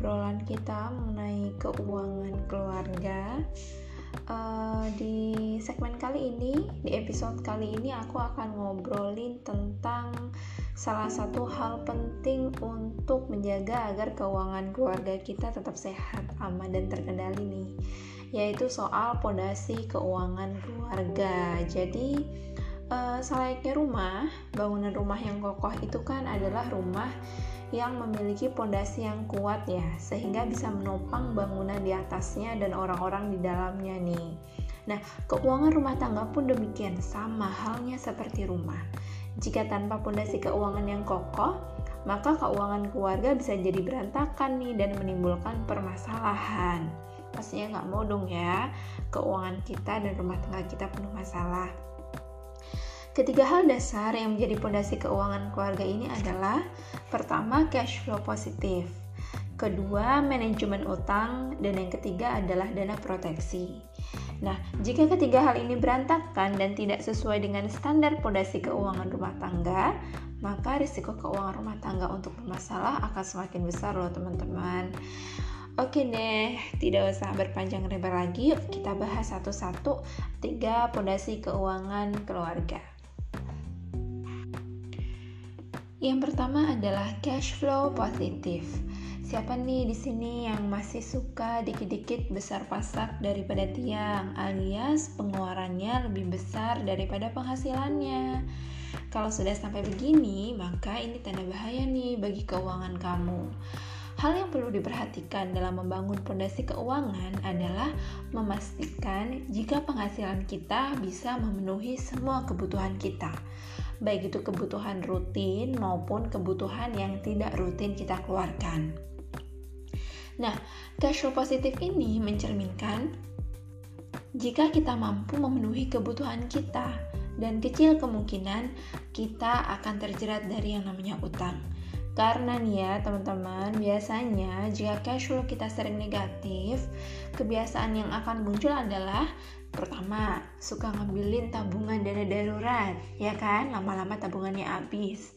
obrolan kita mengenai keuangan keluarga. Uh, di segmen kali ini, di episode kali ini, aku akan ngobrolin tentang salah satu hal penting untuk menjaga agar keuangan keluarga kita tetap sehat, aman, dan terkendali nih, yaitu soal pondasi keuangan keluarga. Jadi, uh, selayaknya rumah, bangunan rumah yang kokoh itu kan adalah rumah yang memiliki pondasi yang kuat ya, sehingga bisa menopang bangunan di atasnya dan orang-orang di dalamnya nih. Nah, keuangan rumah tangga pun demikian, sama halnya seperti rumah. Jika tanpa pondasi keuangan yang kokoh, maka keuangan keluarga bisa jadi berantakan nih dan menimbulkan permasalahan. Pastinya nggak mau dong ya, keuangan kita dan rumah tangga kita penuh masalah. Ketiga hal dasar yang menjadi pondasi keuangan keluarga ini adalah pertama cash flow positif, kedua manajemen utang, dan yang ketiga adalah dana proteksi. Nah, jika ketiga hal ini berantakan dan tidak sesuai dengan standar pondasi keuangan rumah tangga, maka risiko keuangan rumah tangga untuk bermasalah akan semakin besar loh teman-teman. Oke deh, tidak usah berpanjang lebar lagi, yuk kita bahas satu-satu tiga pondasi keuangan keluarga. Yang pertama adalah cash flow positif. Siapa nih di sini yang masih suka dikit-dikit besar pasak daripada tiang, alias pengeluarannya lebih besar daripada penghasilannya? Kalau sudah sampai begini, maka ini tanda bahaya nih bagi keuangan kamu. Hal yang perlu diperhatikan dalam membangun fondasi keuangan adalah memastikan jika penghasilan kita bisa memenuhi semua kebutuhan kita baik itu kebutuhan rutin maupun kebutuhan yang tidak rutin kita keluarkan. Nah, cash flow positif ini mencerminkan jika kita mampu memenuhi kebutuhan kita dan kecil kemungkinan kita akan terjerat dari yang namanya utang. Karena nih ya teman-teman, biasanya jika cash flow kita sering negatif, kebiasaan yang akan muncul adalah pertama, suka ngambilin tabungan dana darurat, ya kan? Lama-lama tabungannya habis.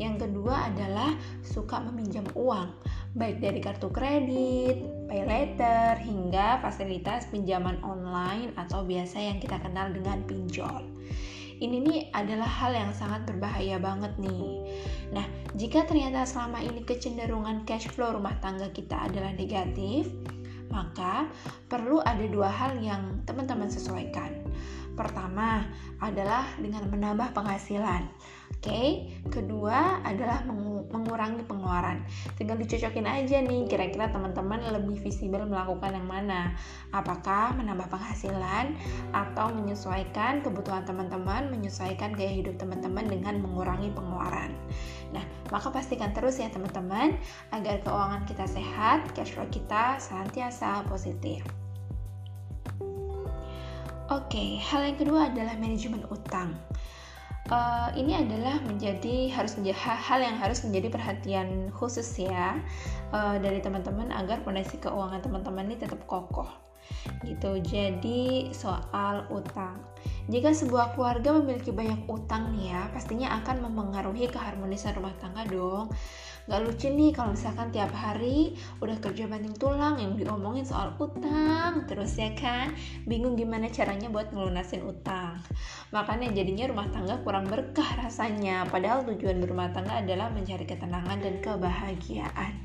Yang kedua adalah suka meminjam uang, baik dari kartu kredit, pay letter, hingga fasilitas pinjaman online atau biasa yang kita kenal dengan pinjol ini nih adalah hal yang sangat berbahaya banget nih. Nah, jika ternyata selama ini kecenderungan cash flow rumah tangga kita adalah negatif, maka perlu ada dua hal yang teman-teman sesuaikan. Pertama adalah dengan menambah penghasilan. Okay? kedua adalah mengurangi pengeluaran. Tinggal dicocokin aja nih, kira-kira teman-teman lebih visible melakukan yang mana? Apakah menambah penghasilan atau menyesuaikan kebutuhan teman-teman, menyesuaikan gaya hidup teman-teman dengan mengurangi pengeluaran. Nah, maka pastikan terus ya teman-teman agar keuangan kita sehat, cash flow kita senantiasa positif. Oke, okay, hal yang kedua adalah manajemen utang uh, ini adalah menjadi harus menjadi hal yang harus menjadi perhatian khusus ya uh, dari teman-teman agar fondasi keuangan teman-teman ini tetap kokoh. Gitu. Jadi soal utang. Jika sebuah keluarga memiliki banyak utang nih ya pastinya akan mempengaruhi keharmonisan rumah tangga dong Gak lucu nih kalau misalkan tiap hari udah kerja banting tulang yang diomongin soal utang terus ya kan bingung gimana caranya buat ngelunasin utang makanya jadinya rumah tangga kurang berkah rasanya padahal tujuan berumah tangga adalah mencari ketenangan dan kebahagiaan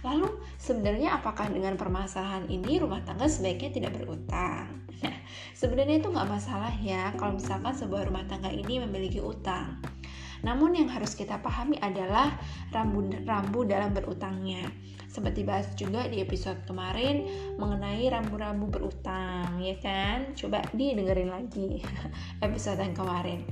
Lalu sebenarnya apakah dengan permasalahan ini rumah tangga sebaiknya tidak berutang? Nah, sebenarnya itu nggak masalah ya kalau misalkan sebuah rumah tangga ini memiliki utang. Namun yang harus kita pahami adalah rambu-rambu dalam berutangnya. Seperti bahas juga di episode kemarin mengenai rambu-rambu berutang, ya kan? Coba didengerin lagi episode yang kemarin.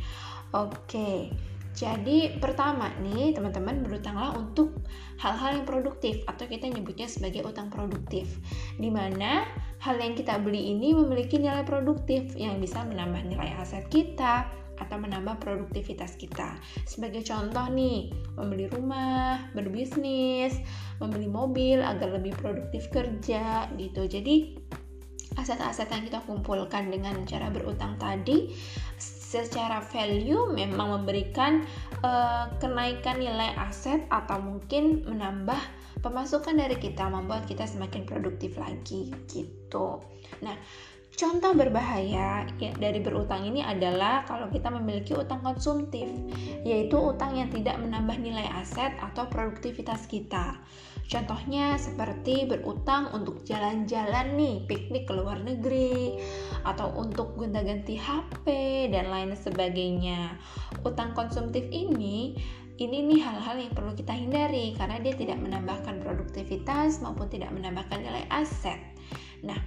Oke. Jadi pertama nih teman-teman berutanglah untuk hal-hal yang produktif atau kita nyebutnya sebagai utang produktif. Di mana hal yang kita beli ini memiliki nilai produktif yang bisa menambah nilai aset kita, atau menambah produktivitas kita. Sebagai contoh nih, membeli rumah, berbisnis, membeli mobil agar lebih produktif kerja gitu. Jadi aset-aset yang kita kumpulkan dengan cara berutang tadi secara value memang memberikan uh, kenaikan nilai aset atau mungkin menambah pemasukan dari kita membuat kita semakin produktif lagi gitu. Nah, Contoh berbahaya ya, dari berutang ini adalah kalau kita memiliki utang konsumtif, yaitu utang yang tidak menambah nilai aset atau produktivitas kita. Contohnya seperti berutang untuk jalan-jalan nih, piknik ke luar negeri, atau untuk gonta-ganti HP dan lain sebagainya. Utang konsumtif ini ini nih hal-hal yang perlu kita hindari karena dia tidak menambahkan produktivitas maupun tidak menambahkan nilai aset. Nah,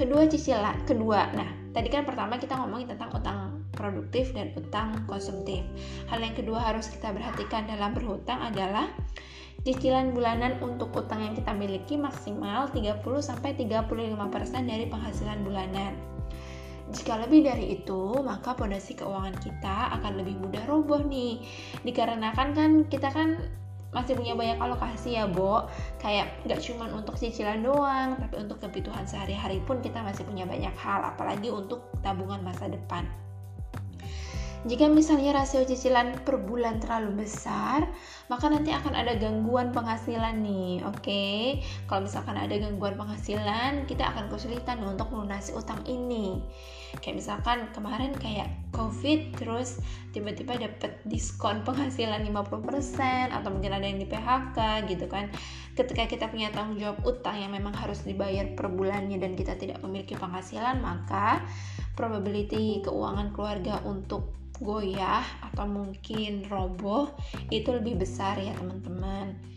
kedua cicilan kedua. Nah tadi kan pertama kita ngomongin tentang utang produktif dan utang konsumtif. Hal yang kedua harus kita perhatikan dalam berhutang adalah cicilan bulanan untuk utang yang kita miliki maksimal 30 sampai 35% dari penghasilan bulanan. Jika lebih dari itu, maka pondasi keuangan kita akan lebih mudah roboh nih. Dikarenakan kan kita kan masih punya banyak alokasi ya Bo kayak nggak cuma untuk cicilan doang tapi untuk kebutuhan sehari-hari pun kita masih punya banyak hal apalagi untuk tabungan masa depan jika misalnya rasio cicilan per bulan terlalu besar, maka nanti akan ada gangguan penghasilan nih. Oke, okay? kalau misalkan ada gangguan penghasilan, kita akan kesulitan untuk melunasi utang ini. Kayak misalkan kemarin kayak COVID terus tiba-tiba dapat diskon penghasilan 50% atau mungkin ada yang di PHK gitu kan. Ketika kita punya tanggung jawab utang yang memang harus dibayar per bulannya dan kita tidak memiliki penghasilan, maka probability keuangan keluarga untuk goyah atau mungkin roboh itu lebih besar ya teman-teman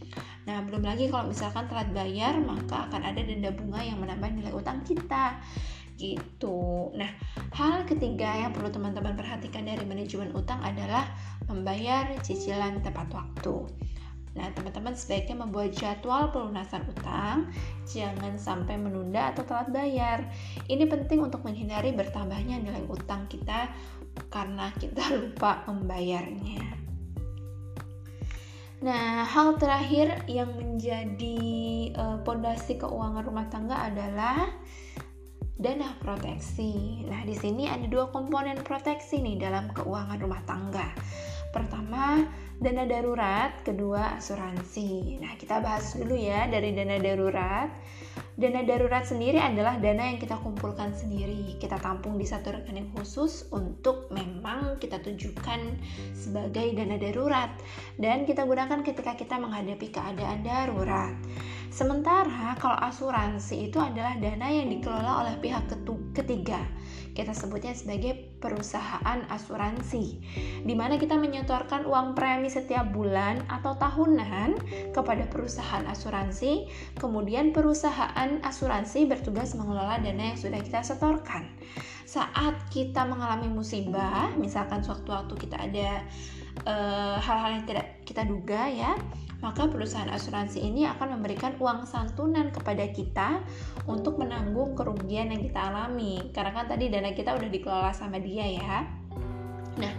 Nah, belum lagi kalau misalkan telat bayar, maka akan ada denda bunga yang menambah nilai utang kita. Gitu. Nah, hal ketiga yang perlu teman-teman perhatikan dari manajemen utang adalah membayar cicilan tepat waktu. Nah, teman-teman sebaiknya membuat jadwal pelunasan utang, jangan sampai menunda atau telat bayar. Ini penting untuk menghindari bertambahnya nilai utang kita karena kita lupa membayarnya. Nah, hal terakhir yang menjadi eh, pondasi uh, keuangan rumah tangga adalah dana proteksi. Nah, di sini ada dua komponen proteksi nih dalam keuangan rumah tangga. Pertama, dana darurat, kedua asuransi. Nah, kita bahas dulu ya dari dana darurat. Dana darurat sendiri adalah dana yang kita kumpulkan sendiri. Kita tampung di satu rekening khusus untuk memang kita tujukan sebagai dana darurat dan kita gunakan ketika kita menghadapi keadaan darurat. Sementara kalau asuransi itu adalah dana yang dikelola oleh pihak ketiga kita sebutnya sebagai perusahaan asuransi, di mana kita menyetorkan uang premi setiap bulan atau tahunan kepada perusahaan asuransi, kemudian perusahaan asuransi bertugas mengelola dana yang sudah kita setorkan. Saat kita mengalami musibah, misalkan sewaktu-waktu kita ada eh, hal-hal uh, yang tidak kita duga ya, maka perusahaan asuransi ini akan memberikan uang santunan kepada kita untuk menanggung kerugian yang kita alami. Karena kan tadi dana kita udah dikelola sama dia ya. Nah,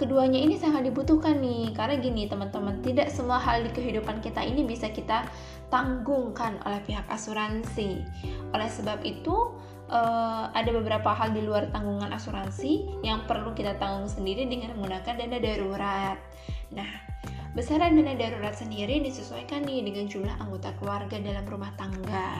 keduanya ini sangat dibutuhkan nih karena gini teman-teman tidak semua hal di kehidupan kita ini bisa kita tanggungkan oleh pihak asuransi oleh sebab itu uh, ada beberapa hal di luar tanggungan asuransi yang perlu kita tanggung sendiri dengan menggunakan dana darurat nah Besaran dana darurat sendiri disesuaikan nih dengan jumlah anggota keluarga dalam rumah tangga.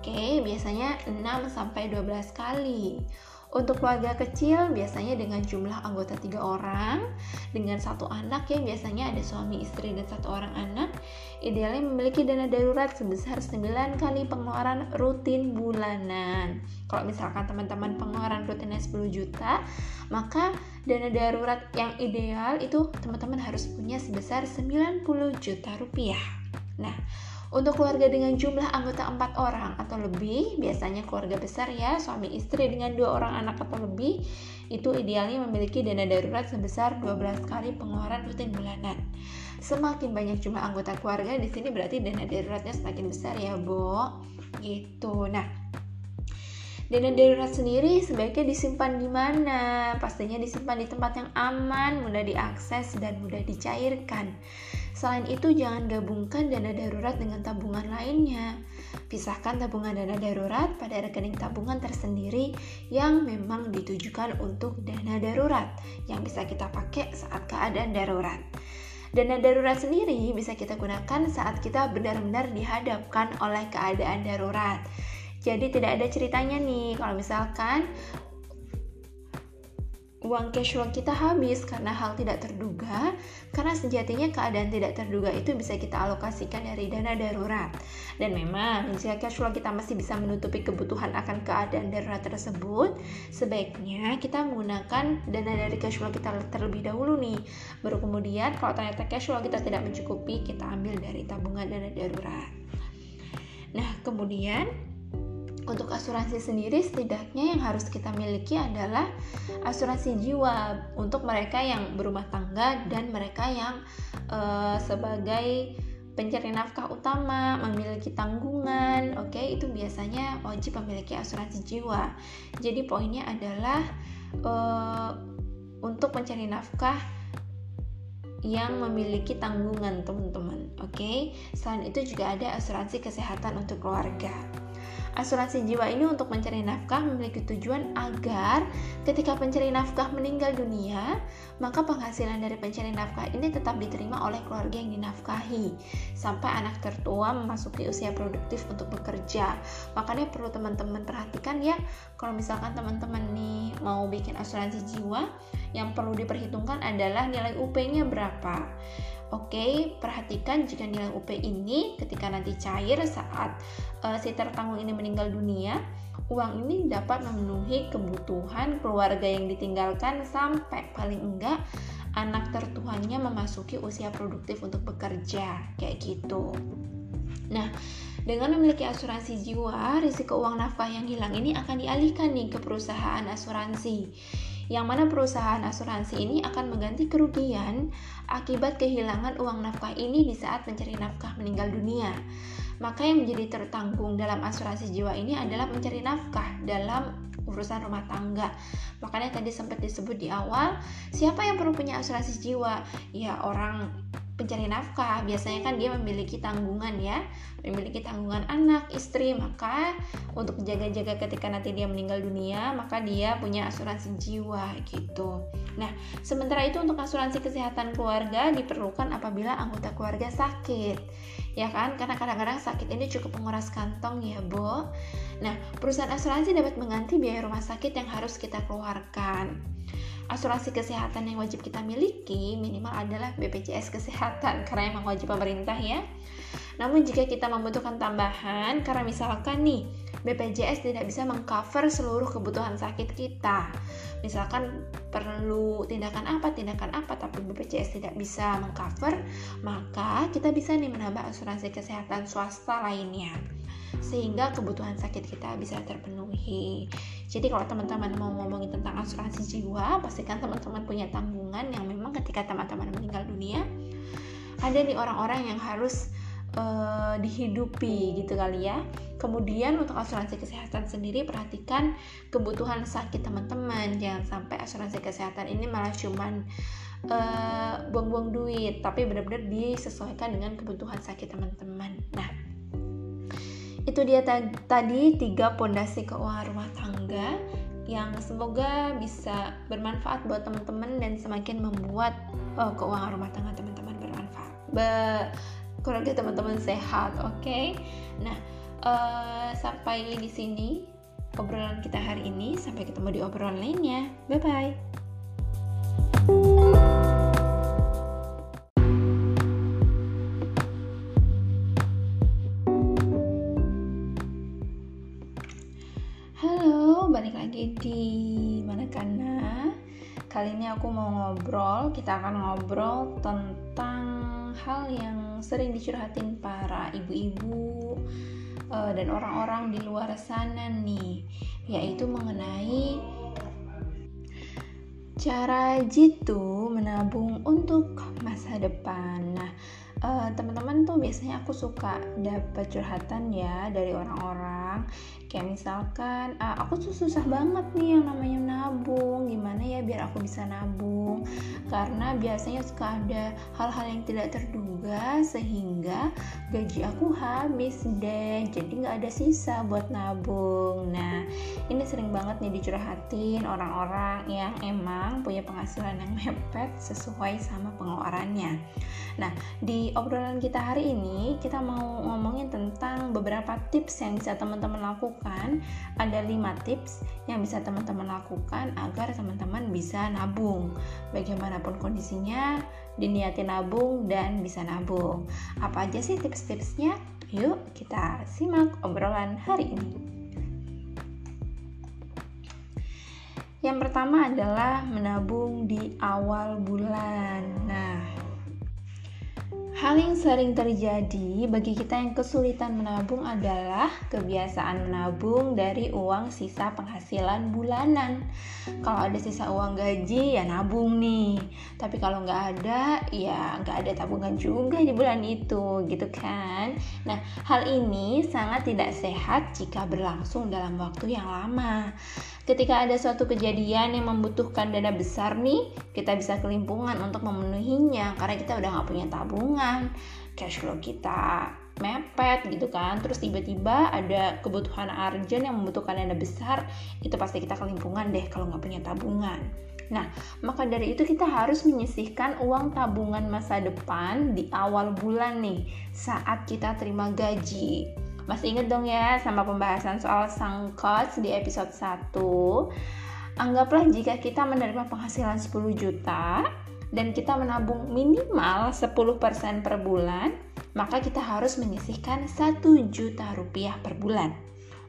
Oke, biasanya 6 sampai 12 kali. Untuk keluarga kecil biasanya dengan jumlah anggota tiga orang dengan satu anak ya biasanya ada suami istri dan satu orang anak. Idealnya memiliki dana darurat sebesar 9 kali pengeluaran rutin bulanan. Kalau misalkan teman-teman pengeluaran rutinnya 10 juta maka dana darurat yang ideal itu teman-teman harus punya sebesar 90 juta rupiah. Nah untuk keluarga dengan jumlah anggota empat orang atau lebih, biasanya keluarga besar ya, suami istri dengan dua orang anak atau lebih, itu idealnya memiliki dana darurat sebesar 12 kali pengeluaran rutin bulanan. Semakin banyak jumlah anggota keluarga di sini berarti dana daruratnya semakin besar ya, Bo. Gitu. Nah, Dana darurat sendiri sebaiknya disimpan di mana? Pastinya disimpan di tempat yang aman, mudah diakses, dan mudah dicairkan. Selain itu, jangan gabungkan dana darurat dengan tabungan lainnya. Pisahkan tabungan dana darurat pada rekening tabungan tersendiri yang memang ditujukan untuk dana darurat yang bisa kita pakai saat keadaan darurat. Dana darurat sendiri bisa kita gunakan saat kita benar-benar dihadapkan oleh keadaan darurat. Jadi tidak ada ceritanya nih kalau misalkan uang cash flow kita habis karena hal tidak terduga, karena sejatinya keadaan tidak terduga itu bisa kita alokasikan dari dana darurat. Dan memang jika cash flow kita masih bisa menutupi kebutuhan akan keadaan darurat tersebut, sebaiknya kita menggunakan dana dari cash flow kita terlebih dahulu nih. Baru kemudian kalau ternyata cash flow kita tidak mencukupi, kita ambil dari tabungan dana darurat. Nah, kemudian untuk asuransi sendiri setidaknya yang harus kita miliki adalah asuransi jiwa untuk mereka yang berumah tangga dan mereka yang uh, sebagai pencari nafkah utama, memiliki tanggungan, oke okay, itu biasanya wajib memiliki asuransi jiwa. Jadi poinnya adalah uh, untuk mencari nafkah yang memiliki tanggungan teman-teman, oke. Okay? Selain itu juga ada asuransi kesehatan untuk keluarga. Asuransi jiwa ini untuk mencari nafkah memiliki tujuan agar ketika pencari nafkah meninggal dunia, maka penghasilan dari pencari nafkah ini tetap diterima oleh keluarga yang dinafkahi sampai anak tertua memasuki usia produktif untuk bekerja. Makanya perlu teman-teman perhatikan ya, kalau misalkan teman-teman nih mau bikin asuransi jiwa, yang perlu diperhitungkan adalah nilai UP-nya berapa. Oke, perhatikan jika nilai UP ini ketika nanti cair saat uh, si tertanggung ini meninggal dunia, uang ini dapat memenuhi kebutuhan keluarga yang ditinggalkan sampai paling enggak anak tertuanya memasuki usia produktif untuk bekerja, kayak gitu. Nah, dengan memiliki asuransi jiwa, risiko uang nafkah yang hilang ini akan dialihkan nih ke perusahaan asuransi yang mana perusahaan asuransi ini akan mengganti kerugian akibat kehilangan uang nafkah ini di saat mencari nafkah meninggal dunia. Maka yang menjadi tertanggung dalam asuransi jiwa ini adalah mencari nafkah dalam urusan rumah tangga. Makanya tadi sempat disebut di awal, siapa yang perlu punya asuransi jiwa? Ya orang pencari nafkah. Biasanya kan dia memiliki tanggungan ya memiliki tanggungan anak istri. Maka untuk jaga-jaga ketika nanti dia meninggal dunia maka dia punya asuransi jiwa gitu. Nah sementara itu untuk asuransi kesehatan keluarga diperlukan apabila anggota keluarga sakit. Ya kan? Karena kadang-kadang sakit ini cukup menguras kantong ya Bo nah perusahaan asuransi dapat mengganti biaya rumah sakit yang harus kita keluarkan asuransi kesehatan yang wajib kita miliki minimal adalah BPJS kesehatan karena emang wajib pemerintah ya. Namun jika kita membutuhkan tambahan karena misalkan nih BPJS tidak bisa mengcover seluruh kebutuhan sakit kita. Misalkan perlu tindakan apa, tindakan apa tapi BPJS tidak bisa mengcover, maka kita bisa nih menambah asuransi kesehatan swasta lainnya sehingga kebutuhan sakit kita bisa terpenuhi. Jadi kalau teman-teman mau ngomongin tentang asuransi jiwa, pastikan teman-teman punya tanggungan yang memang ketika teman-teman meninggal dunia ada nih orang-orang yang harus uh, dihidupi gitu kali ya. Kemudian untuk asuransi kesehatan sendiri perhatikan kebutuhan sakit teman-teman. Jangan sampai asuransi kesehatan ini malah cuman uh, buang-buang duit, tapi benar-benar disesuaikan dengan kebutuhan sakit teman-teman. Nah, itu dia tadi tiga pondasi keuangan rumah tangga yang semoga bisa bermanfaat buat teman-teman dan semakin membuat uh, keuangan rumah tangga teman-teman bermanfaat. Be keluarga teman-teman sehat, oke? Okay? Nah, uh, sampai di sini obrolan kita hari ini. Sampai ketemu di obrolan lainnya. Bye bye. Di mana karena kali ini aku mau ngobrol kita akan ngobrol tentang hal yang sering dicurhatin para ibu-ibu uh, dan orang-orang di luar sana nih yaitu mengenai cara jitu menabung untuk masa depan. Nah teman-teman uh, teman -teman tuh biasanya aku suka dapat curhatan ya dari orang-orang kayak misalkan ah, aku tuh susah banget nih yang namanya nabung. Gimana ya biar aku bisa nabung? Karena biasanya suka ada hal-hal yang tidak terduga sehingga gaji aku habis deh. Jadi nggak ada sisa buat nabung. Nah ini sering banget nih dicurhatin orang-orang yang emang punya penghasilan yang mepet sesuai sama pengeluarannya. Nah di obrolan kita hari ini kita mau ngomongin tentang beberapa tips yang bisa teman-teman lakukan ada lima tips yang bisa teman-teman lakukan agar teman-teman bisa nabung. Bagaimanapun kondisinya diniatin nabung dan bisa nabung. Apa aja sih tips-tipsnya? Yuk kita simak obrolan hari ini. Yang pertama adalah menabung di awal bulan. Nah Hal yang sering terjadi bagi kita yang kesulitan menabung adalah kebiasaan menabung dari uang sisa penghasilan bulanan. Kalau ada sisa uang gaji ya nabung nih, tapi kalau nggak ada ya nggak ada tabungan juga di bulan itu, gitu kan? Nah, hal ini sangat tidak sehat jika berlangsung dalam waktu yang lama ketika ada suatu kejadian yang membutuhkan dana besar nih, kita bisa kelimpungan untuk memenuhinya karena kita udah nggak punya tabungan, cash flow kita mepet gitu kan terus tiba-tiba ada kebutuhan urgent yang membutuhkan dana besar itu pasti kita kelimpungan deh kalau nggak punya tabungan Nah, maka dari itu kita harus menyisihkan uang tabungan masa depan di awal bulan nih, saat kita terima gaji. Masih inget dong ya sama pembahasan soal sang coach di episode 1? Anggaplah jika kita menerima penghasilan 10 juta dan kita menabung minimal 10% per bulan, maka kita harus menyisihkan 1 juta rupiah per bulan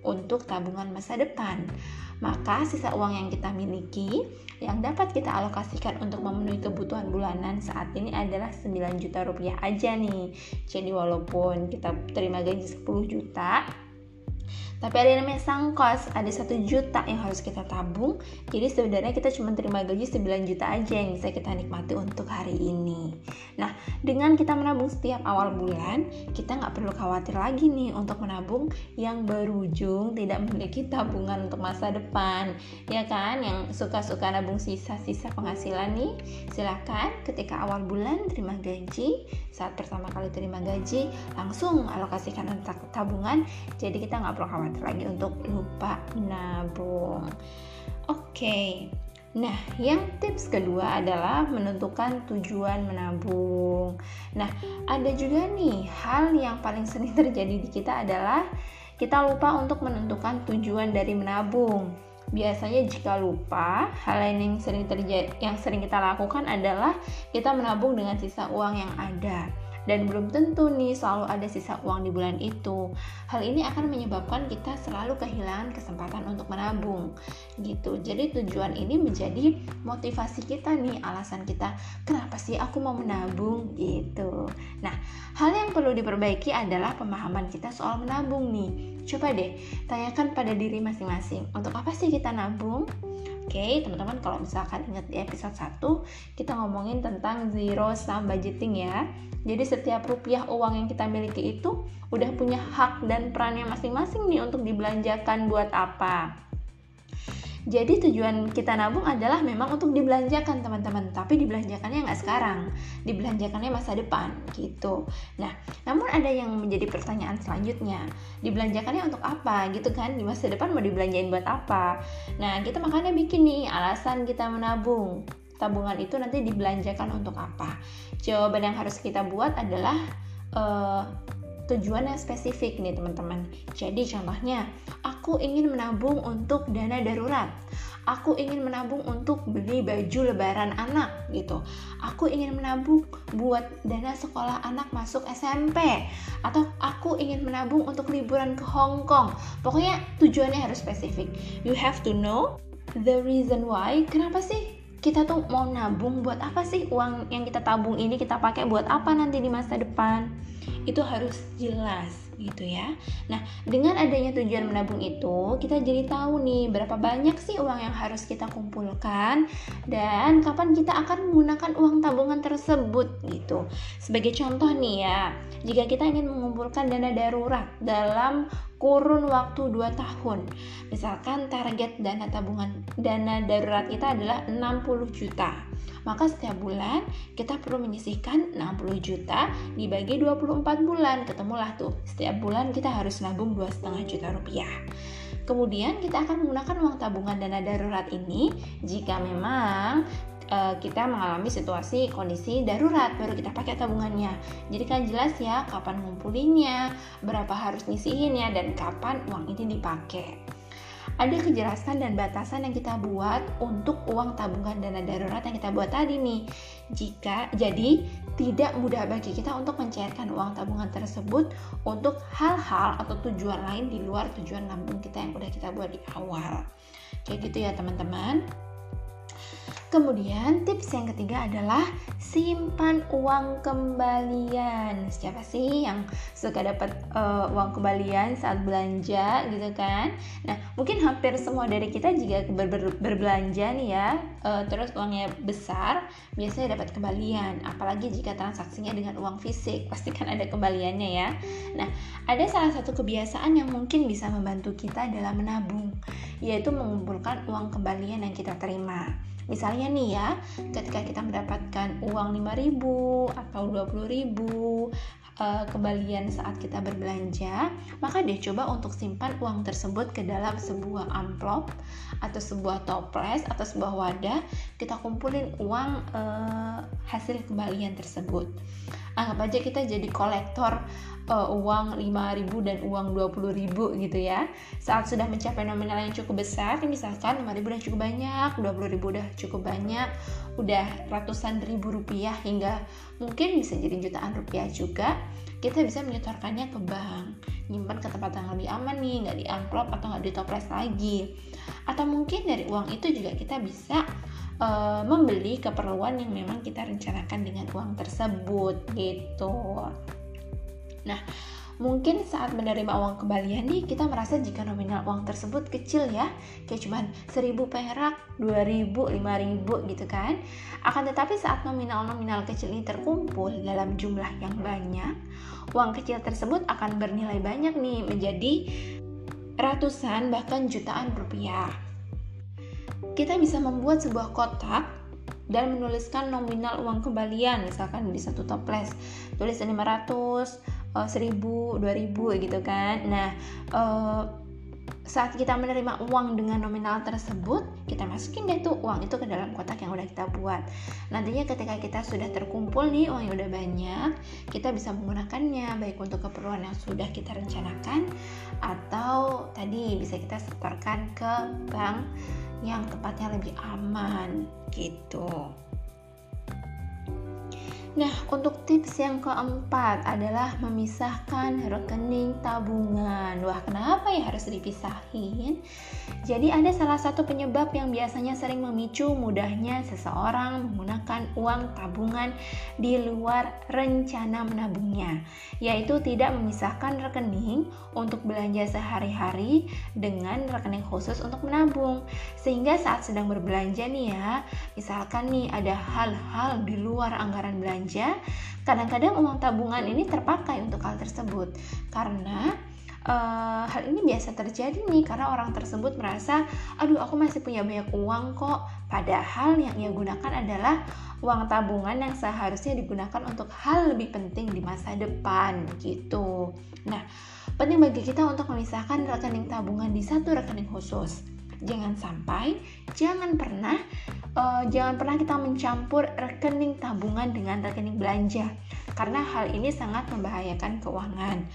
untuk tabungan masa depan. Maka sisa uang yang kita miliki yang dapat kita alokasikan untuk memenuhi kebutuhan bulanan saat ini adalah 9 juta rupiah aja nih. Jadi walaupun kita terima gaji 10 juta, tapi ada yang namanya sang kos, ada satu juta yang harus kita tabung. Jadi sebenarnya kita cuma terima gaji 9 juta aja yang bisa kita nikmati untuk hari ini. Nah, dengan kita menabung setiap awal bulan, kita nggak perlu khawatir lagi nih untuk menabung yang berujung tidak memiliki tabungan untuk masa depan. Ya kan, yang suka-suka nabung sisa-sisa penghasilan nih, silahkan ketika awal bulan terima gaji, saat pertama kali terima gaji, langsung alokasikan untuk tabungan. Jadi kita nggak perlu khawatir lagi untuk lupa menabung. Oke. Okay. Nah, yang tips kedua adalah menentukan tujuan menabung. Nah, ada juga nih hal yang paling sering terjadi di kita adalah kita lupa untuk menentukan tujuan dari menabung. Biasanya jika lupa, hal lain yang sering terjadi yang sering kita lakukan adalah kita menabung dengan sisa uang yang ada dan belum tentu nih selalu ada sisa uang di bulan itu. Hal ini akan menyebabkan kita selalu kehilangan kesempatan untuk menabung gitu. Jadi tujuan ini menjadi motivasi kita nih, alasan kita kenapa sih aku mau menabung gitu. Nah, hal yang perlu diperbaiki adalah pemahaman kita soal menabung nih. Coba deh tanyakan pada diri masing-masing, untuk apa sih kita nabung? Okay, teman-teman kalau misalkan ingat di episode 1 kita ngomongin tentang zero sum budgeting ya. Jadi setiap rupiah uang yang kita miliki itu udah punya hak dan perannya masing-masing nih untuk dibelanjakan buat apa. Jadi tujuan kita nabung adalah memang untuk dibelanjakan teman-teman, tapi dibelanjakannya nggak sekarang, dibelanjakannya masa depan gitu. Nah, namun ada yang menjadi pertanyaan selanjutnya, dibelanjakannya untuk apa gitu kan? Di masa depan mau dibelanjain buat apa? Nah, kita makanya bikin nih alasan kita menabung. Tabungan itu nanti dibelanjakan untuk apa? Jawaban yang harus kita buat adalah uh, tujuan yang spesifik nih teman-teman. Jadi contohnya, aku ingin menabung untuk dana darurat. Aku ingin menabung untuk beli baju lebaran anak gitu. Aku ingin menabung buat dana sekolah anak masuk SMP atau aku ingin menabung untuk liburan ke Hong Kong. Pokoknya tujuannya harus spesifik. You have to know the reason why. Kenapa sih kita tuh mau nabung buat apa sih uang yang kita tabung ini kita pakai buat apa nanti di masa depan? Itu harus jelas gitu ya. Nah, dengan adanya tujuan menabung itu, kita jadi tahu nih berapa banyak sih uang yang harus kita kumpulkan dan kapan kita akan menggunakan uang tabungan tersebut gitu. Sebagai contoh nih ya, jika kita ingin mengumpulkan dana darurat dalam kurun waktu 2 tahun. Misalkan target dana tabungan dana darurat kita adalah 60 juta. Maka setiap bulan kita perlu menyisihkan 60 juta dibagi 24 bulan. Ketemulah tuh, setiap bulan kita harus nabung 2,5 juta rupiah. Kemudian kita akan menggunakan uang tabungan dana darurat ini jika memang uh, kita mengalami situasi kondisi darurat baru kita pakai tabungannya jadi kan jelas ya kapan ngumpulinnya berapa harus nyisihinnya dan kapan uang ini dipakai ada kejelasan dan batasan yang kita buat untuk uang tabungan dana darurat yang kita buat tadi nih. Jika jadi tidak mudah bagi kita untuk mencairkan uang tabungan tersebut untuk hal-hal atau tujuan lain di luar tujuan nabung kita yang udah kita buat di awal. Kayak gitu ya teman-teman. Kemudian tips yang ketiga adalah simpan uang kembalian. Siapa sih yang suka dapat uh, uang kembalian saat belanja gitu kan? Nah, mungkin hampir semua dari kita jika ber ber berbelanja nih ya, uh, terus uangnya besar, biasanya dapat kembalian. Apalagi jika transaksinya dengan uang fisik, pasti kan ada kembaliannya ya. Nah, ada salah satu kebiasaan yang mungkin bisa membantu kita dalam menabung, yaitu mengumpulkan uang kembalian yang kita terima. Misalnya nih ya, ketika kita mendapatkan uang 5000 atau 20000 uh, eh, kembalian saat kita berbelanja, maka deh coba untuk simpan uang tersebut ke dalam sebuah amplop atau sebuah toples atau sebuah wadah, kita kumpulin uang uh, hasil kembalian tersebut. Anggap aja kita jadi kolektor uh, uang 5000 dan uang 20000 gitu ya. Saat sudah mencapai nominal yang cukup besar misalkan 5000 udah cukup banyak 20000 udah cukup banyak udah ratusan ribu rupiah hingga mungkin bisa jadi jutaan rupiah juga kita bisa menyetorkannya ke bank. Nyimpan ke tempat yang lebih aman nih nggak di amplop atau nggak di toples lagi. Atau mungkin dari uang itu juga kita bisa uh, membeli keperluan yang memang kita rencanakan dengan uang tersebut gitu Nah, mungkin saat menerima uang kembalian nih kita merasa jika nominal uang tersebut kecil ya kayak cuman 1000 perak 2000 5000 gitu kan. Akan tetapi saat nominal-nominal kecil ini terkumpul dalam jumlah yang banyak uang kecil tersebut akan bernilai banyak nih menjadi ratusan bahkan jutaan rupiah. Kita bisa membuat sebuah kotak dan menuliskan nominal uang kembalian misalkan di satu toples tulis 500 uh, seribu dua ribu gitu kan nah uh, saat kita menerima uang dengan nominal tersebut, kita masukin deh tuh uang itu ke dalam kotak yang udah kita buat. Nantinya ketika kita sudah terkumpul nih uang yang udah banyak, kita bisa menggunakannya baik untuk keperluan yang sudah kita rencanakan atau tadi bisa kita setorkan ke bank yang tempatnya lebih aman gitu. Nah, untuk tips yang keempat adalah memisahkan rekening tabungan. Wah, kenapa ya harus dipisahin? Jadi, ada salah satu penyebab yang biasanya sering memicu mudahnya seseorang menggunakan uang tabungan di luar rencana menabungnya, yaitu tidak memisahkan rekening untuk belanja sehari-hari dengan rekening khusus untuk menabung. Sehingga saat sedang berbelanja nih ya, misalkan nih ada hal-hal di luar anggaran belanja belanja, kadang-kadang uang tabungan ini terpakai untuk hal tersebut karena uh, hal ini biasa terjadi nih karena orang tersebut merasa, aduh aku masih punya banyak uang kok. Padahal yang ia gunakan adalah uang tabungan yang seharusnya digunakan untuk hal lebih penting di masa depan gitu. Nah, penting bagi kita untuk memisahkan rekening tabungan di satu rekening khusus. Jangan sampai, jangan pernah uh, jangan pernah kita mencampur rekening tabungan dengan rekening belanja karena hal ini sangat membahayakan keuangan.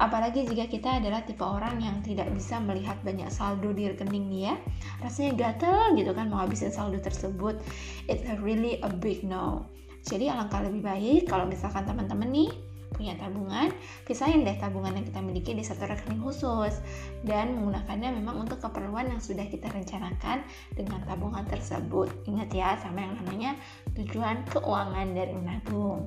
Apalagi jika kita adalah tipe orang yang tidak bisa melihat banyak saldo di rekening nih ya. Rasanya gatel gitu kan mau habisin saldo tersebut. It's really a big no. Jadi alangkah lebih baik kalau misalkan teman-teman nih punya tabungan, pisahin deh tabungan yang kita miliki di satu rekening khusus dan menggunakannya memang untuk keperluan yang sudah kita rencanakan dengan tabungan tersebut. Ingat ya sama yang namanya tujuan keuangan dari menabung.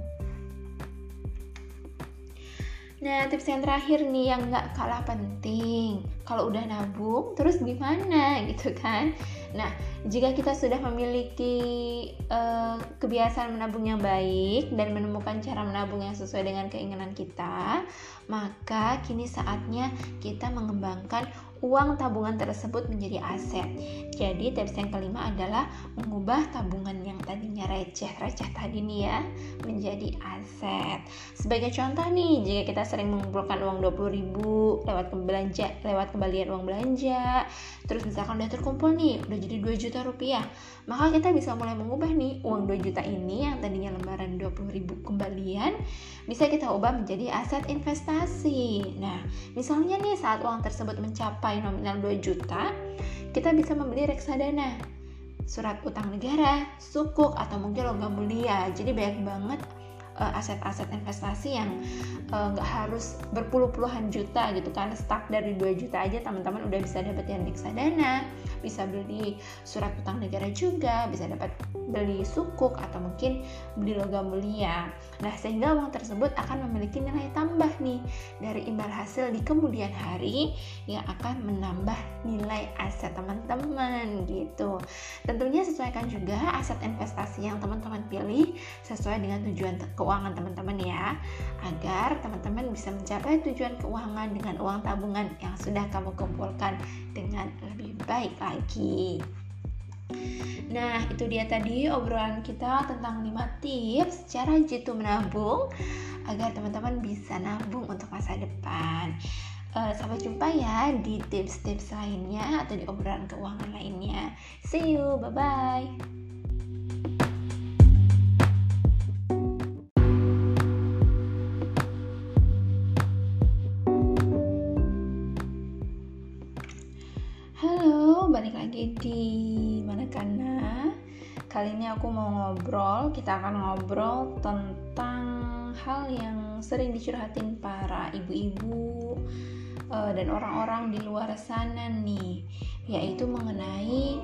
Nah, tips yang terakhir nih yang gak kalah penting. kalau udah nabung terus gimana gitu kan nah jika kita sudah memiliki uh, kebiasaan menabung yang baik dan menemukan cara menabung yang sesuai dengan keinginan kita maka kini saatnya kita mengembangkan uang tabungan tersebut menjadi aset. Jadi tips yang kelima adalah mengubah tabungan yang tadinya receh-receh tadi nih ya menjadi aset. Sebagai contoh nih, jika kita sering mengumpulkan uang 20.000 lewat belanja, lewat kembalian uang belanja, terus misalkan udah terkumpul nih, udah jadi 2 juta rupiah, maka kita bisa mulai mengubah nih uang 2 juta ini yang tadinya lembaran 20.000 kembalian bisa kita ubah menjadi aset investasi. Nah, misalnya nih saat uang tersebut mencapai mencapai nominal 2 juta, kita bisa membeli reksadana, surat utang negara, sukuk, atau mungkin logam mulia. Jadi banyak banget eh, aset-aset uh, investasi yang eh, nggak uh, harus berpuluh-puluhan juta gitu kan stuck dari 2 juta aja teman-teman udah bisa dapetin reksadana bisa beli surat utang negara juga bisa dapat beli sukuk atau mungkin beli logam mulia nah sehingga uang tersebut akan memiliki nilai tambah nih dari imbal hasil di kemudian hari yang akan menambah nilai aset teman-teman gitu tentunya sesuaikan juga aset investasi yang teman-teman pilih sesuai dengan tujuan keuangan teman-teman ya agar teman-teman bisa mencapai tujuan keuangan dengan uang tabungan yang sudah kamu kumpulkan dengan lebih baik lagi. Nah, itu dia tadi obrolan kita tentang 5 tips cara jitu menabung agar teman-teman bisa nabung untuk masa depan. Uh, sampai jumpa ya di tips-tips lainnya atau di obrolan keuangan lainnya. See you, bye-bye. Kali ini aku mau ngobrol kita akan ngobrol tentang hal yang sering dicurhatin para ibu-ibu uh, dan orang-orang di luar sana nih yaitu mengenai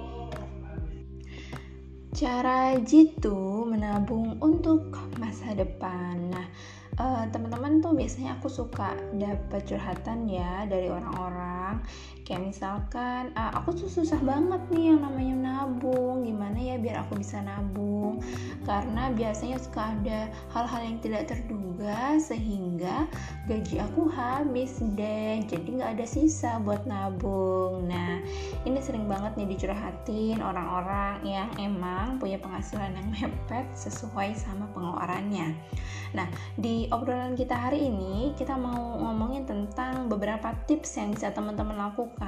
cara jitu menabung untuk masa depan. Nah uh, teman-teman tuh biasanya aku suka dapat curhatan ya dari orang-orang kayak misalkan uh, aku tuh susah banget nih yang namanya nabung. Gimana ya biar aku bisa nabung? Karena biasanya suka ada hal-hal yang tidak terduga sehingga gaji aku habis deh. Jadi nggak ada sisa buat nabung. Nah ini sering banget nih dicurhatin orang-orang yang emang punya penghasilan yang mepet sesuai sama pengeluarannya. Nah di obrolan kita hari ini kita mau ngomongin tentang beberapa tips yang bisa teman-teman lakukan.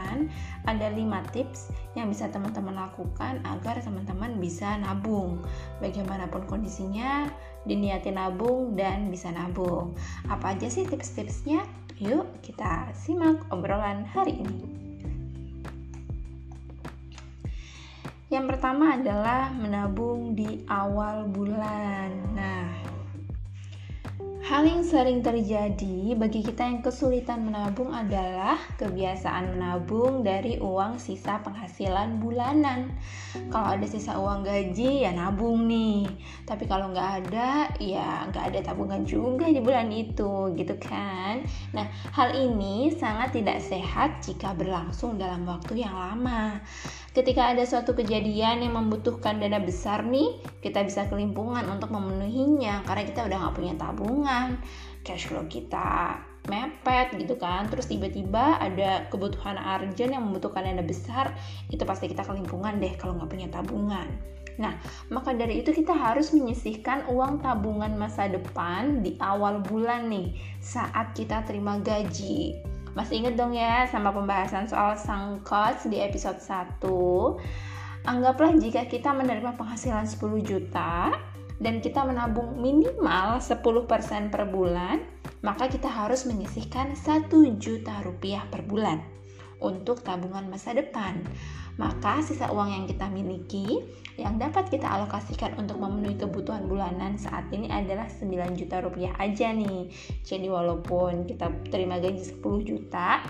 Ada 5 tips yang bisa teman-teman lakukan agar teman-teman bisa nabung. Bagaimanapun kondisinya, diniatin nabung dan bisa nabung. Apa aja sih tips-tipsnya? Yuk kita simak obrolan hari ini. Yang pertama adalah menabung di awal bulan. Nah, Hal yang sering terjadi bagi kita yang kesulitan menabung adalah kebiasaan menabung dari uang sisa penghasilan bulanan. Kalau ada sisa uang gaji ya nabung nih, tapi kalau nggak ada ya nggak ada tabungan juga di bulan itu, gitu kan? Nah, hal ini sangat tidak sehat jika berlangsung dalam waktu yang lama. Ketika ada suatu kejadian yang membutuhkan dana besar nih, kita bisa kelimpungan untuk memenuhinya karena kita udah nggak punya tabungan, cash flow kita mepet gitu kan. Terus tiba-tiba ada kebutuhan urgent yang membutuhkan dana besar itu pasti kita kelimpungan deh kalau nggak punya tabungan. Nah maka dari itu kita harus menyisihkan uang tabungan masa depan di awal bulan nih saat kita terima gaji masih inget dong ya sama pembahasan soal sang coach di episode 1? Anggaplah jika kita menerima penghasilan 10 juta dan kita menabung minimal 10% per bulan, maka kita harus menyisihkan 1 juta rupiah per bulan untuk tabungan masa depan. Maka sisa uang yang kita miliki yang dapat kita alokasikan untuk memenuhi kebutuhan bulanan saat ini adalah 9 juta rupiah aja nih. Jadi walaupun kita terima gaji 10 juta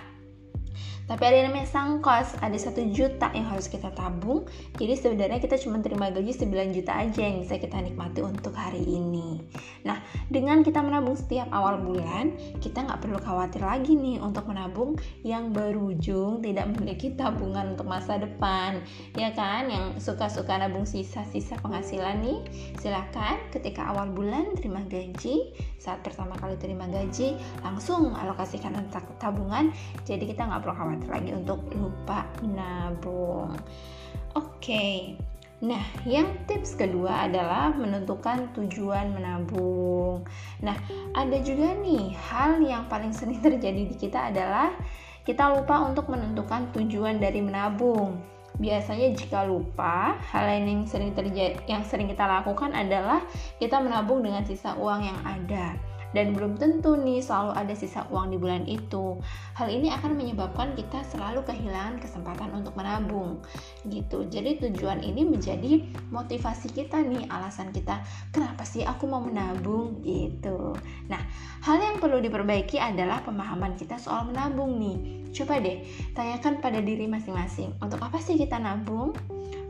tapi ada yang namanya sang kos ada satu juta yang harus kita tabung. Jadi sebenarnya kita cuma terima gaji 9 juta aja yang bisa kita nikmati untuk hari ini. Nah dengan kita menabung setiap awal bulan kita nggak perlu khawatir lagi nih untuk menabung yang berujung tidak memiliki tabungan untuk masa depan. Ya kan? Yang suka-suka nabung sisa-sisa penghasilan nih silakan ketika awal bulan terima gaji. Saat pertama kali terima gaji langsung alokasikan tabungan. Jadi kita nggak perlu khawatir lagi untuk lupa nabung oke okay. Nah, yang tips kedua adalah menentukan tujuan menabung. Nah, ada juga nih hal yang paling sering terjadi di kita adalah kita lupa untuk menentukan tujuan dari menabung. Biasanya jika lupa, hal lain yang sering terjadi yang sering kita lakukan adalah kita menabung dengan sisa uang yang ada dan belum tentu nih selalu ada sisa uang di bulan itu. Hal ini akan menyebabkan kita selalu kehilangan kesempatan untuk menabung gitu. Jadi tujuan ini menjadi motivasi kita nih, alasan kita kenapa sih aku mau menabung gitu. Nah, hal yang perlu diperbaiki adalah pemahaman kita soal menabung nih. Coba deh tanyakan pada diri masing-masing, untuk apa sih kita nabung?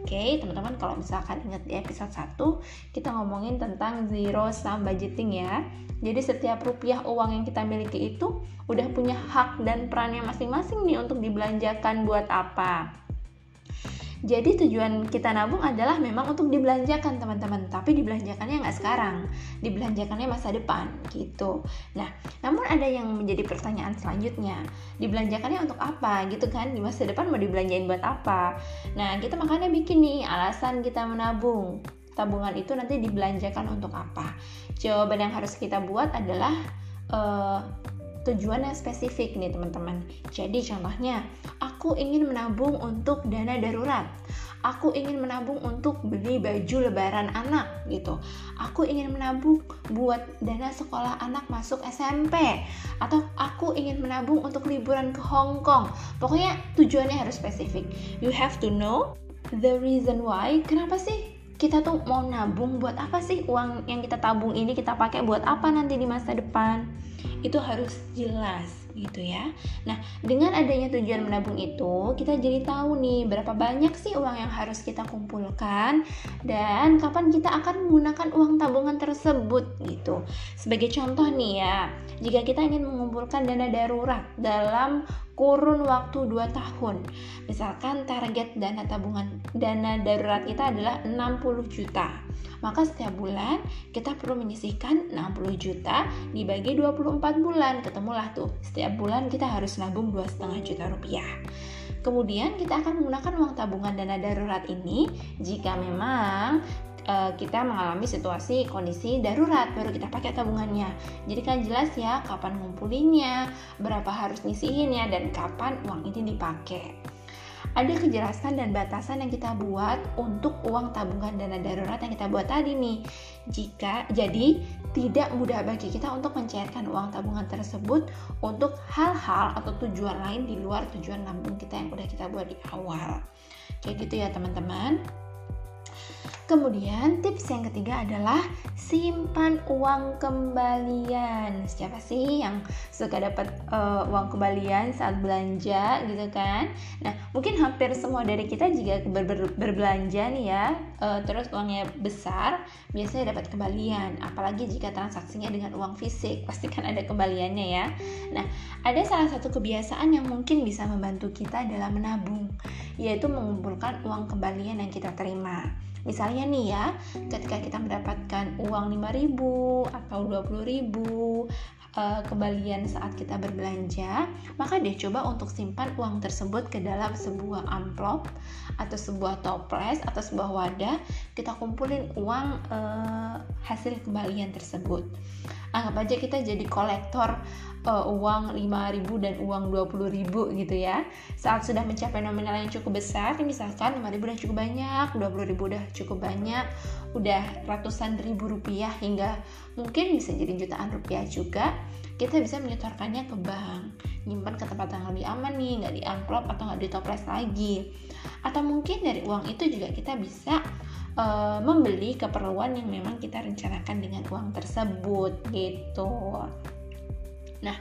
Oke, teman-teman kalau misalkan ingat di episode 1 kita ngomongin tentang zero sum budgeting ya. Jadi setiap rupiah uang yang kita miliki itu udah punya hak dan perannya masing-masing nih untuk dibelanjakan buat apa. Jadi tujuan kita nabung adalah memang untuk dibelanjakan teman-teman, tapi dibelanjakannya nggak sekarang, dibelanjakannya masa depan gitu. Nah, namun ada yang menjadi pertanyaan selanjutnya, dibelanjakannya untuk apa gitu kan? Di masa depan mau dibelanjain buat apa? Nah, kita makanya bikin nih alasan kita menabung. Tabungan itu nanti dibelanjakan untuk apa? Jawaban yang harus kita buat adalah uh, tujuan yang spesifik nih teman-teman. Jadi contohnya, aku ingin menabung untuk dana darurat. Aku ingin menabung untuk beli baju lebaran anak gitu. Aku ingin menabung buat dana sekolah anak masuk SMP atau aku ingin menabung untuk liburan ke Hong Kong. Pokoknya tujuannya harus spesifik. You have to know the reason why. Kenapa sih kita tuh mau nabung buat apa sih uang yang kita tabung ini kita pakai buat apa nanti di masa depan? Itu harus jelas gitu ya. Nah, dengan adanya tujuan menabung itu, kita jadi tahu nih berapa banyak sih uang yang harus kita kumpulkan dan kapan kita akan menggunakan uang tabungan tersebut gitu. Sebagai contoh nih ya, jika kita ingin mengumpulkan dana darurat dalam kurun waktu 2 tahun. Misalkan target dana tabungan dana darurat kita adalah 60 juta maka setiap bulan kita perlu menyisihkan 60 juta dibagi 24 bulan ketemulah tuh setiap bulan kita harus nabung 2,5 juta rupiah. Kemudian kita akan menggunakan uang tabungan dana darurat ini jika memang uh, kita mengalami situasi kondisi darurat baru kita pakai tabungannya. Jadi kan jelas ya kapan ngumpulinnya berapa harus nyisihinnya dan kapan uang ini dipakai ada kejelasan dan batasan yang kita buat untuk uang tabungan dana darurat yang kita buat tadi nih. Jika jadi tidak mudah bagi kita untuk mencairkan uang tabungan tersebut untuk hal-hal atau tujuan lain di luar tujuan lambung kita yang udah kita buat di awal. Kayak gitu ya teman-teman. Kemudian tips yang ketiga adalah simpan uang kembalian. Siapa sih yang suka dapat uh, uang kembalian saat belanja gitu kan? Nah, mungkin hampir semua dari kita jika ber ber berbelanja nih ya, uh, terus uangnya besar, biasanya dapat kembalian. Apalagi jika transaksinya dengan uang fisik, pasti kan ada kembaliannya ya. Nah, ada salah satu kebiasaan yang mungkin bisa membantu kita dalam menabung, yaitu mengumpulkan uang kembalian yang kita terima. Misalnya nih ya, ketika kita mendapatkan uang 5000 atau 20000 uh, kembalian saat kita berbelanja, maka deh coba untuk simpan uang tersebut ke dalam sebuah amplop atau sebuah toples atau sebuah wadah, kita kumpulin uang uh, hasil kembalian tersebut. Anggap aja kita jadi kolektor uh, uang 5000 dan uang 20000 gitu ya. Saat sudah mencapai nominal yang cukup besar misalkan 5000 udah cukup banyak 20000 udah cukup banyak udah ratusan ribu rupiah hingga mungkin bisa jadi jutaan rupiah juga kita bisa menyetorkannya ke bank. Nyimpan ke tempat yang lebih aman nih nggak di amplop atau nggak di toples lagi. Atau mungkin dari uang itu juga kita bisa uh, membeli keperluan yang memang kita rencanakan dengan uang tersebut gitu Nah,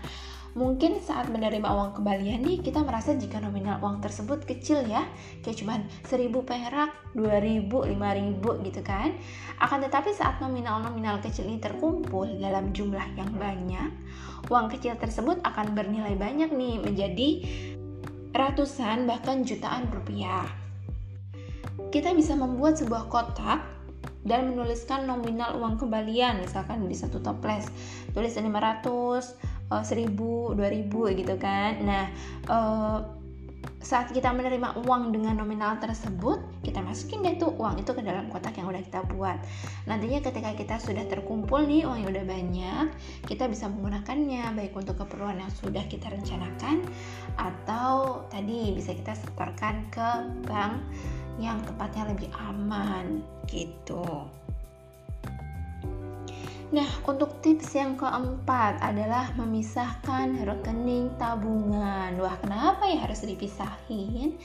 Mungkin saat menerima uang kembalian nih kita merasa jika nominal uang tersebut kecil ya, kayak cuman 1000 perak, 2000, 5000 gitu kan. Akan tetapi saat nominal-nominal kecil ini terkumpul dalam jumlah yang banyak, uang kecil tersebut akan bernilai banyak nih menjadi ratusan bahkan jutaan rupiah. Kita bisa membuat sebuah kotak dan menuliskan nominal uang kembalian misalkan di satu toples tulis 500 uh, 1000 2000 gitu kan nah uh, saat kita menerima uang dengan nominal tersebut, kita masukin deh tuh uang itu ke dalam kotak yang udah kita buat. Nantinya ketika kita sudah terkumpul nih uang yang udah banyak, kita bisa menggunakannya baik untuk keperluan yang sudah kita rencanakan atau tadi bisa kita setorkan ke bank yang tepatnya lebih aman gitu. Nah, untuk tips yang keempat adalah memisahkan rekening tabungan. Wah, kenapa ya harus dipisahin?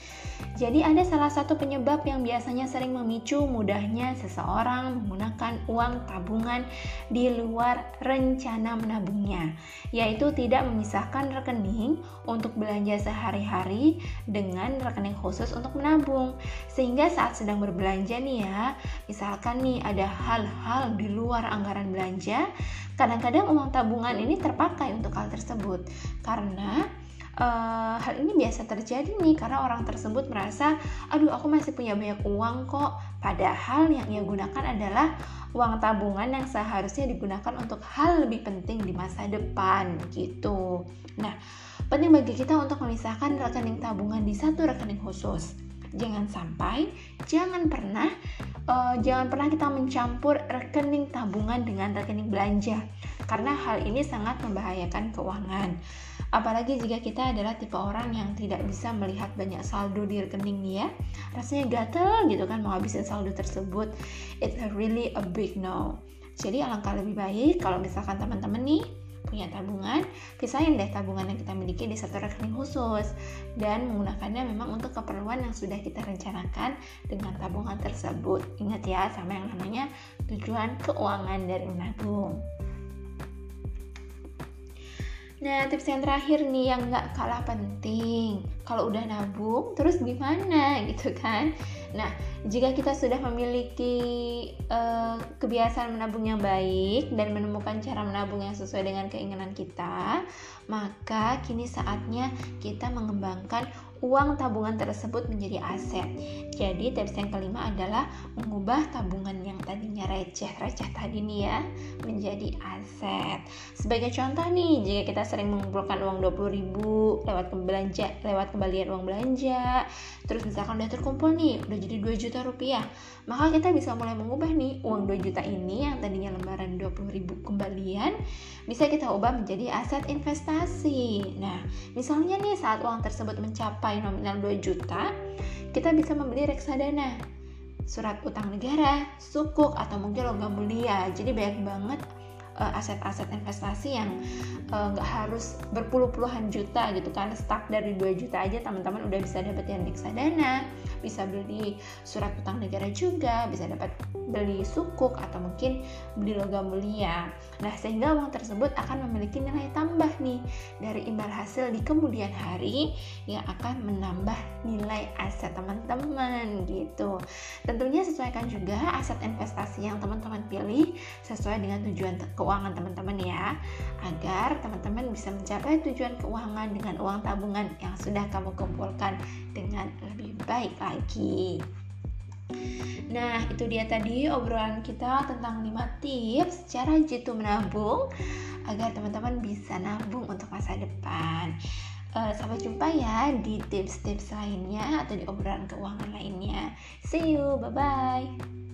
Jadi ada salah satu penyebab yang biasanya sering memicu mudahnya seseorang menggunakan uang tabungan di luar rencana menabungnya, yaitu tidak memisahkan rekening untuk belanja sehari-hari dengan rekening khusus untuk menabung. Sehingga saat sedang berbelanja nih ya, misalkan nih ada hal-hal di luar anggaran belanja belanja, kadang-kadang uang tabungan ini terpakai untuk hal tersebut karena uh, hal ini biasa terjadi nih karena orang tersebut merasa, aduh aku masih punya banyak uang kok. Padahal yang ia gunakan adalah uang tabungan yang seharusnya digunakan untuk hal lebih penting di masa depan gitu. Nah, penting bagi kita untuk memisahkan rekening tabungan di satu rekening khusus jangan sampai jangan pernah uh, jangan pernah kita mencampur rekening tabungan dengan rekening belanja. Karena hal ini sangat membahayakan keuangan. Apalagi jika kita adalah tipe orang yang tidak bisa melihat banyak saldo di rekening ya. Rasanya gatel gitu kan mau habisin saldo tersebut. It's a really a big no. Jadi alangkah lebih baik kalau misalkan teman-teman nih punya tabungan, pisahin deh tabungan yang kita miliki di satu rekening khusus dan menggunakannya memang untuk keperluan yang sudah kita rencanakan dengan tabungan tersebut. Ingat ya sama yang namanya tujuan keuangan dari menabung. Nah, tips yang terakhir nih yang nggak kalah penting. Kalau udah nabung, terus gimana gitu kan? Nah, jika kita sudah memiliki uh, kebiasaan menabung yang baik dan menemukan cara menabung yang sesuai dengan keinginan kita, maka kini saatnya kita mengembangkan uang tabungan tersebut menjadi aset. Jadi tips yang kelima adalah mengubah tabungan yang tadinya receh-receh tadi nih ya menjadi aset. Sebagai contoh nih, jika kita sering mengumpulkan uang 20.000 lewat belanja, lewat kembalian uang belanja, terus misalkan udah terkumpul nih, udah jadi 2 juta rupiah, maka kita bisa mulai mengubah nih uang 2 juta ini yang tadinya lembaran 20.000 kembalian bisa kita ubah menjadi aset investasi. Nah, misalnya nih saat uang tersebut mencapai mencapai nominal 2 juta, kita bisa membeli reksadana, surat utang negara, sukuk, atau mungkin logam mulia. Jadi banyak banget eh, aset-aset uh, investasi yang eh, nggak uh, harus berpuluh-puluhan juta gitu kan stuck dari 2 juta aja teman-teman udah bisa dapetin reksadana bisa beli surat utang negara juga bisa dapat beli sukuk atau mungkin beli logam mulia. Nah sehingga uang tersebut akan memiliki nilai tambah nih dari imbal hasil di kemudian hari yang akan menambah nilai aset teman-teman gitu. Tentunya sesuaikan juga aset investasi yang teman-teman pilih sesuai dengan tujuan keuangan teman-teman ya agar teman-teman bisa mencapai tujuan keuangan dengan uang tabungan yang sudah kamu kumpulkan dengan lebih baik lagi. Nah, itu dia tadi obrolan kita tentang 5 tips cara jitu menabung agar teman-teman bisa nabung untuk masa depan. Uh, sampai jumpa ya di tips-tips lainnya atau di obrolan keuangan lainnya. See you, bye-bye.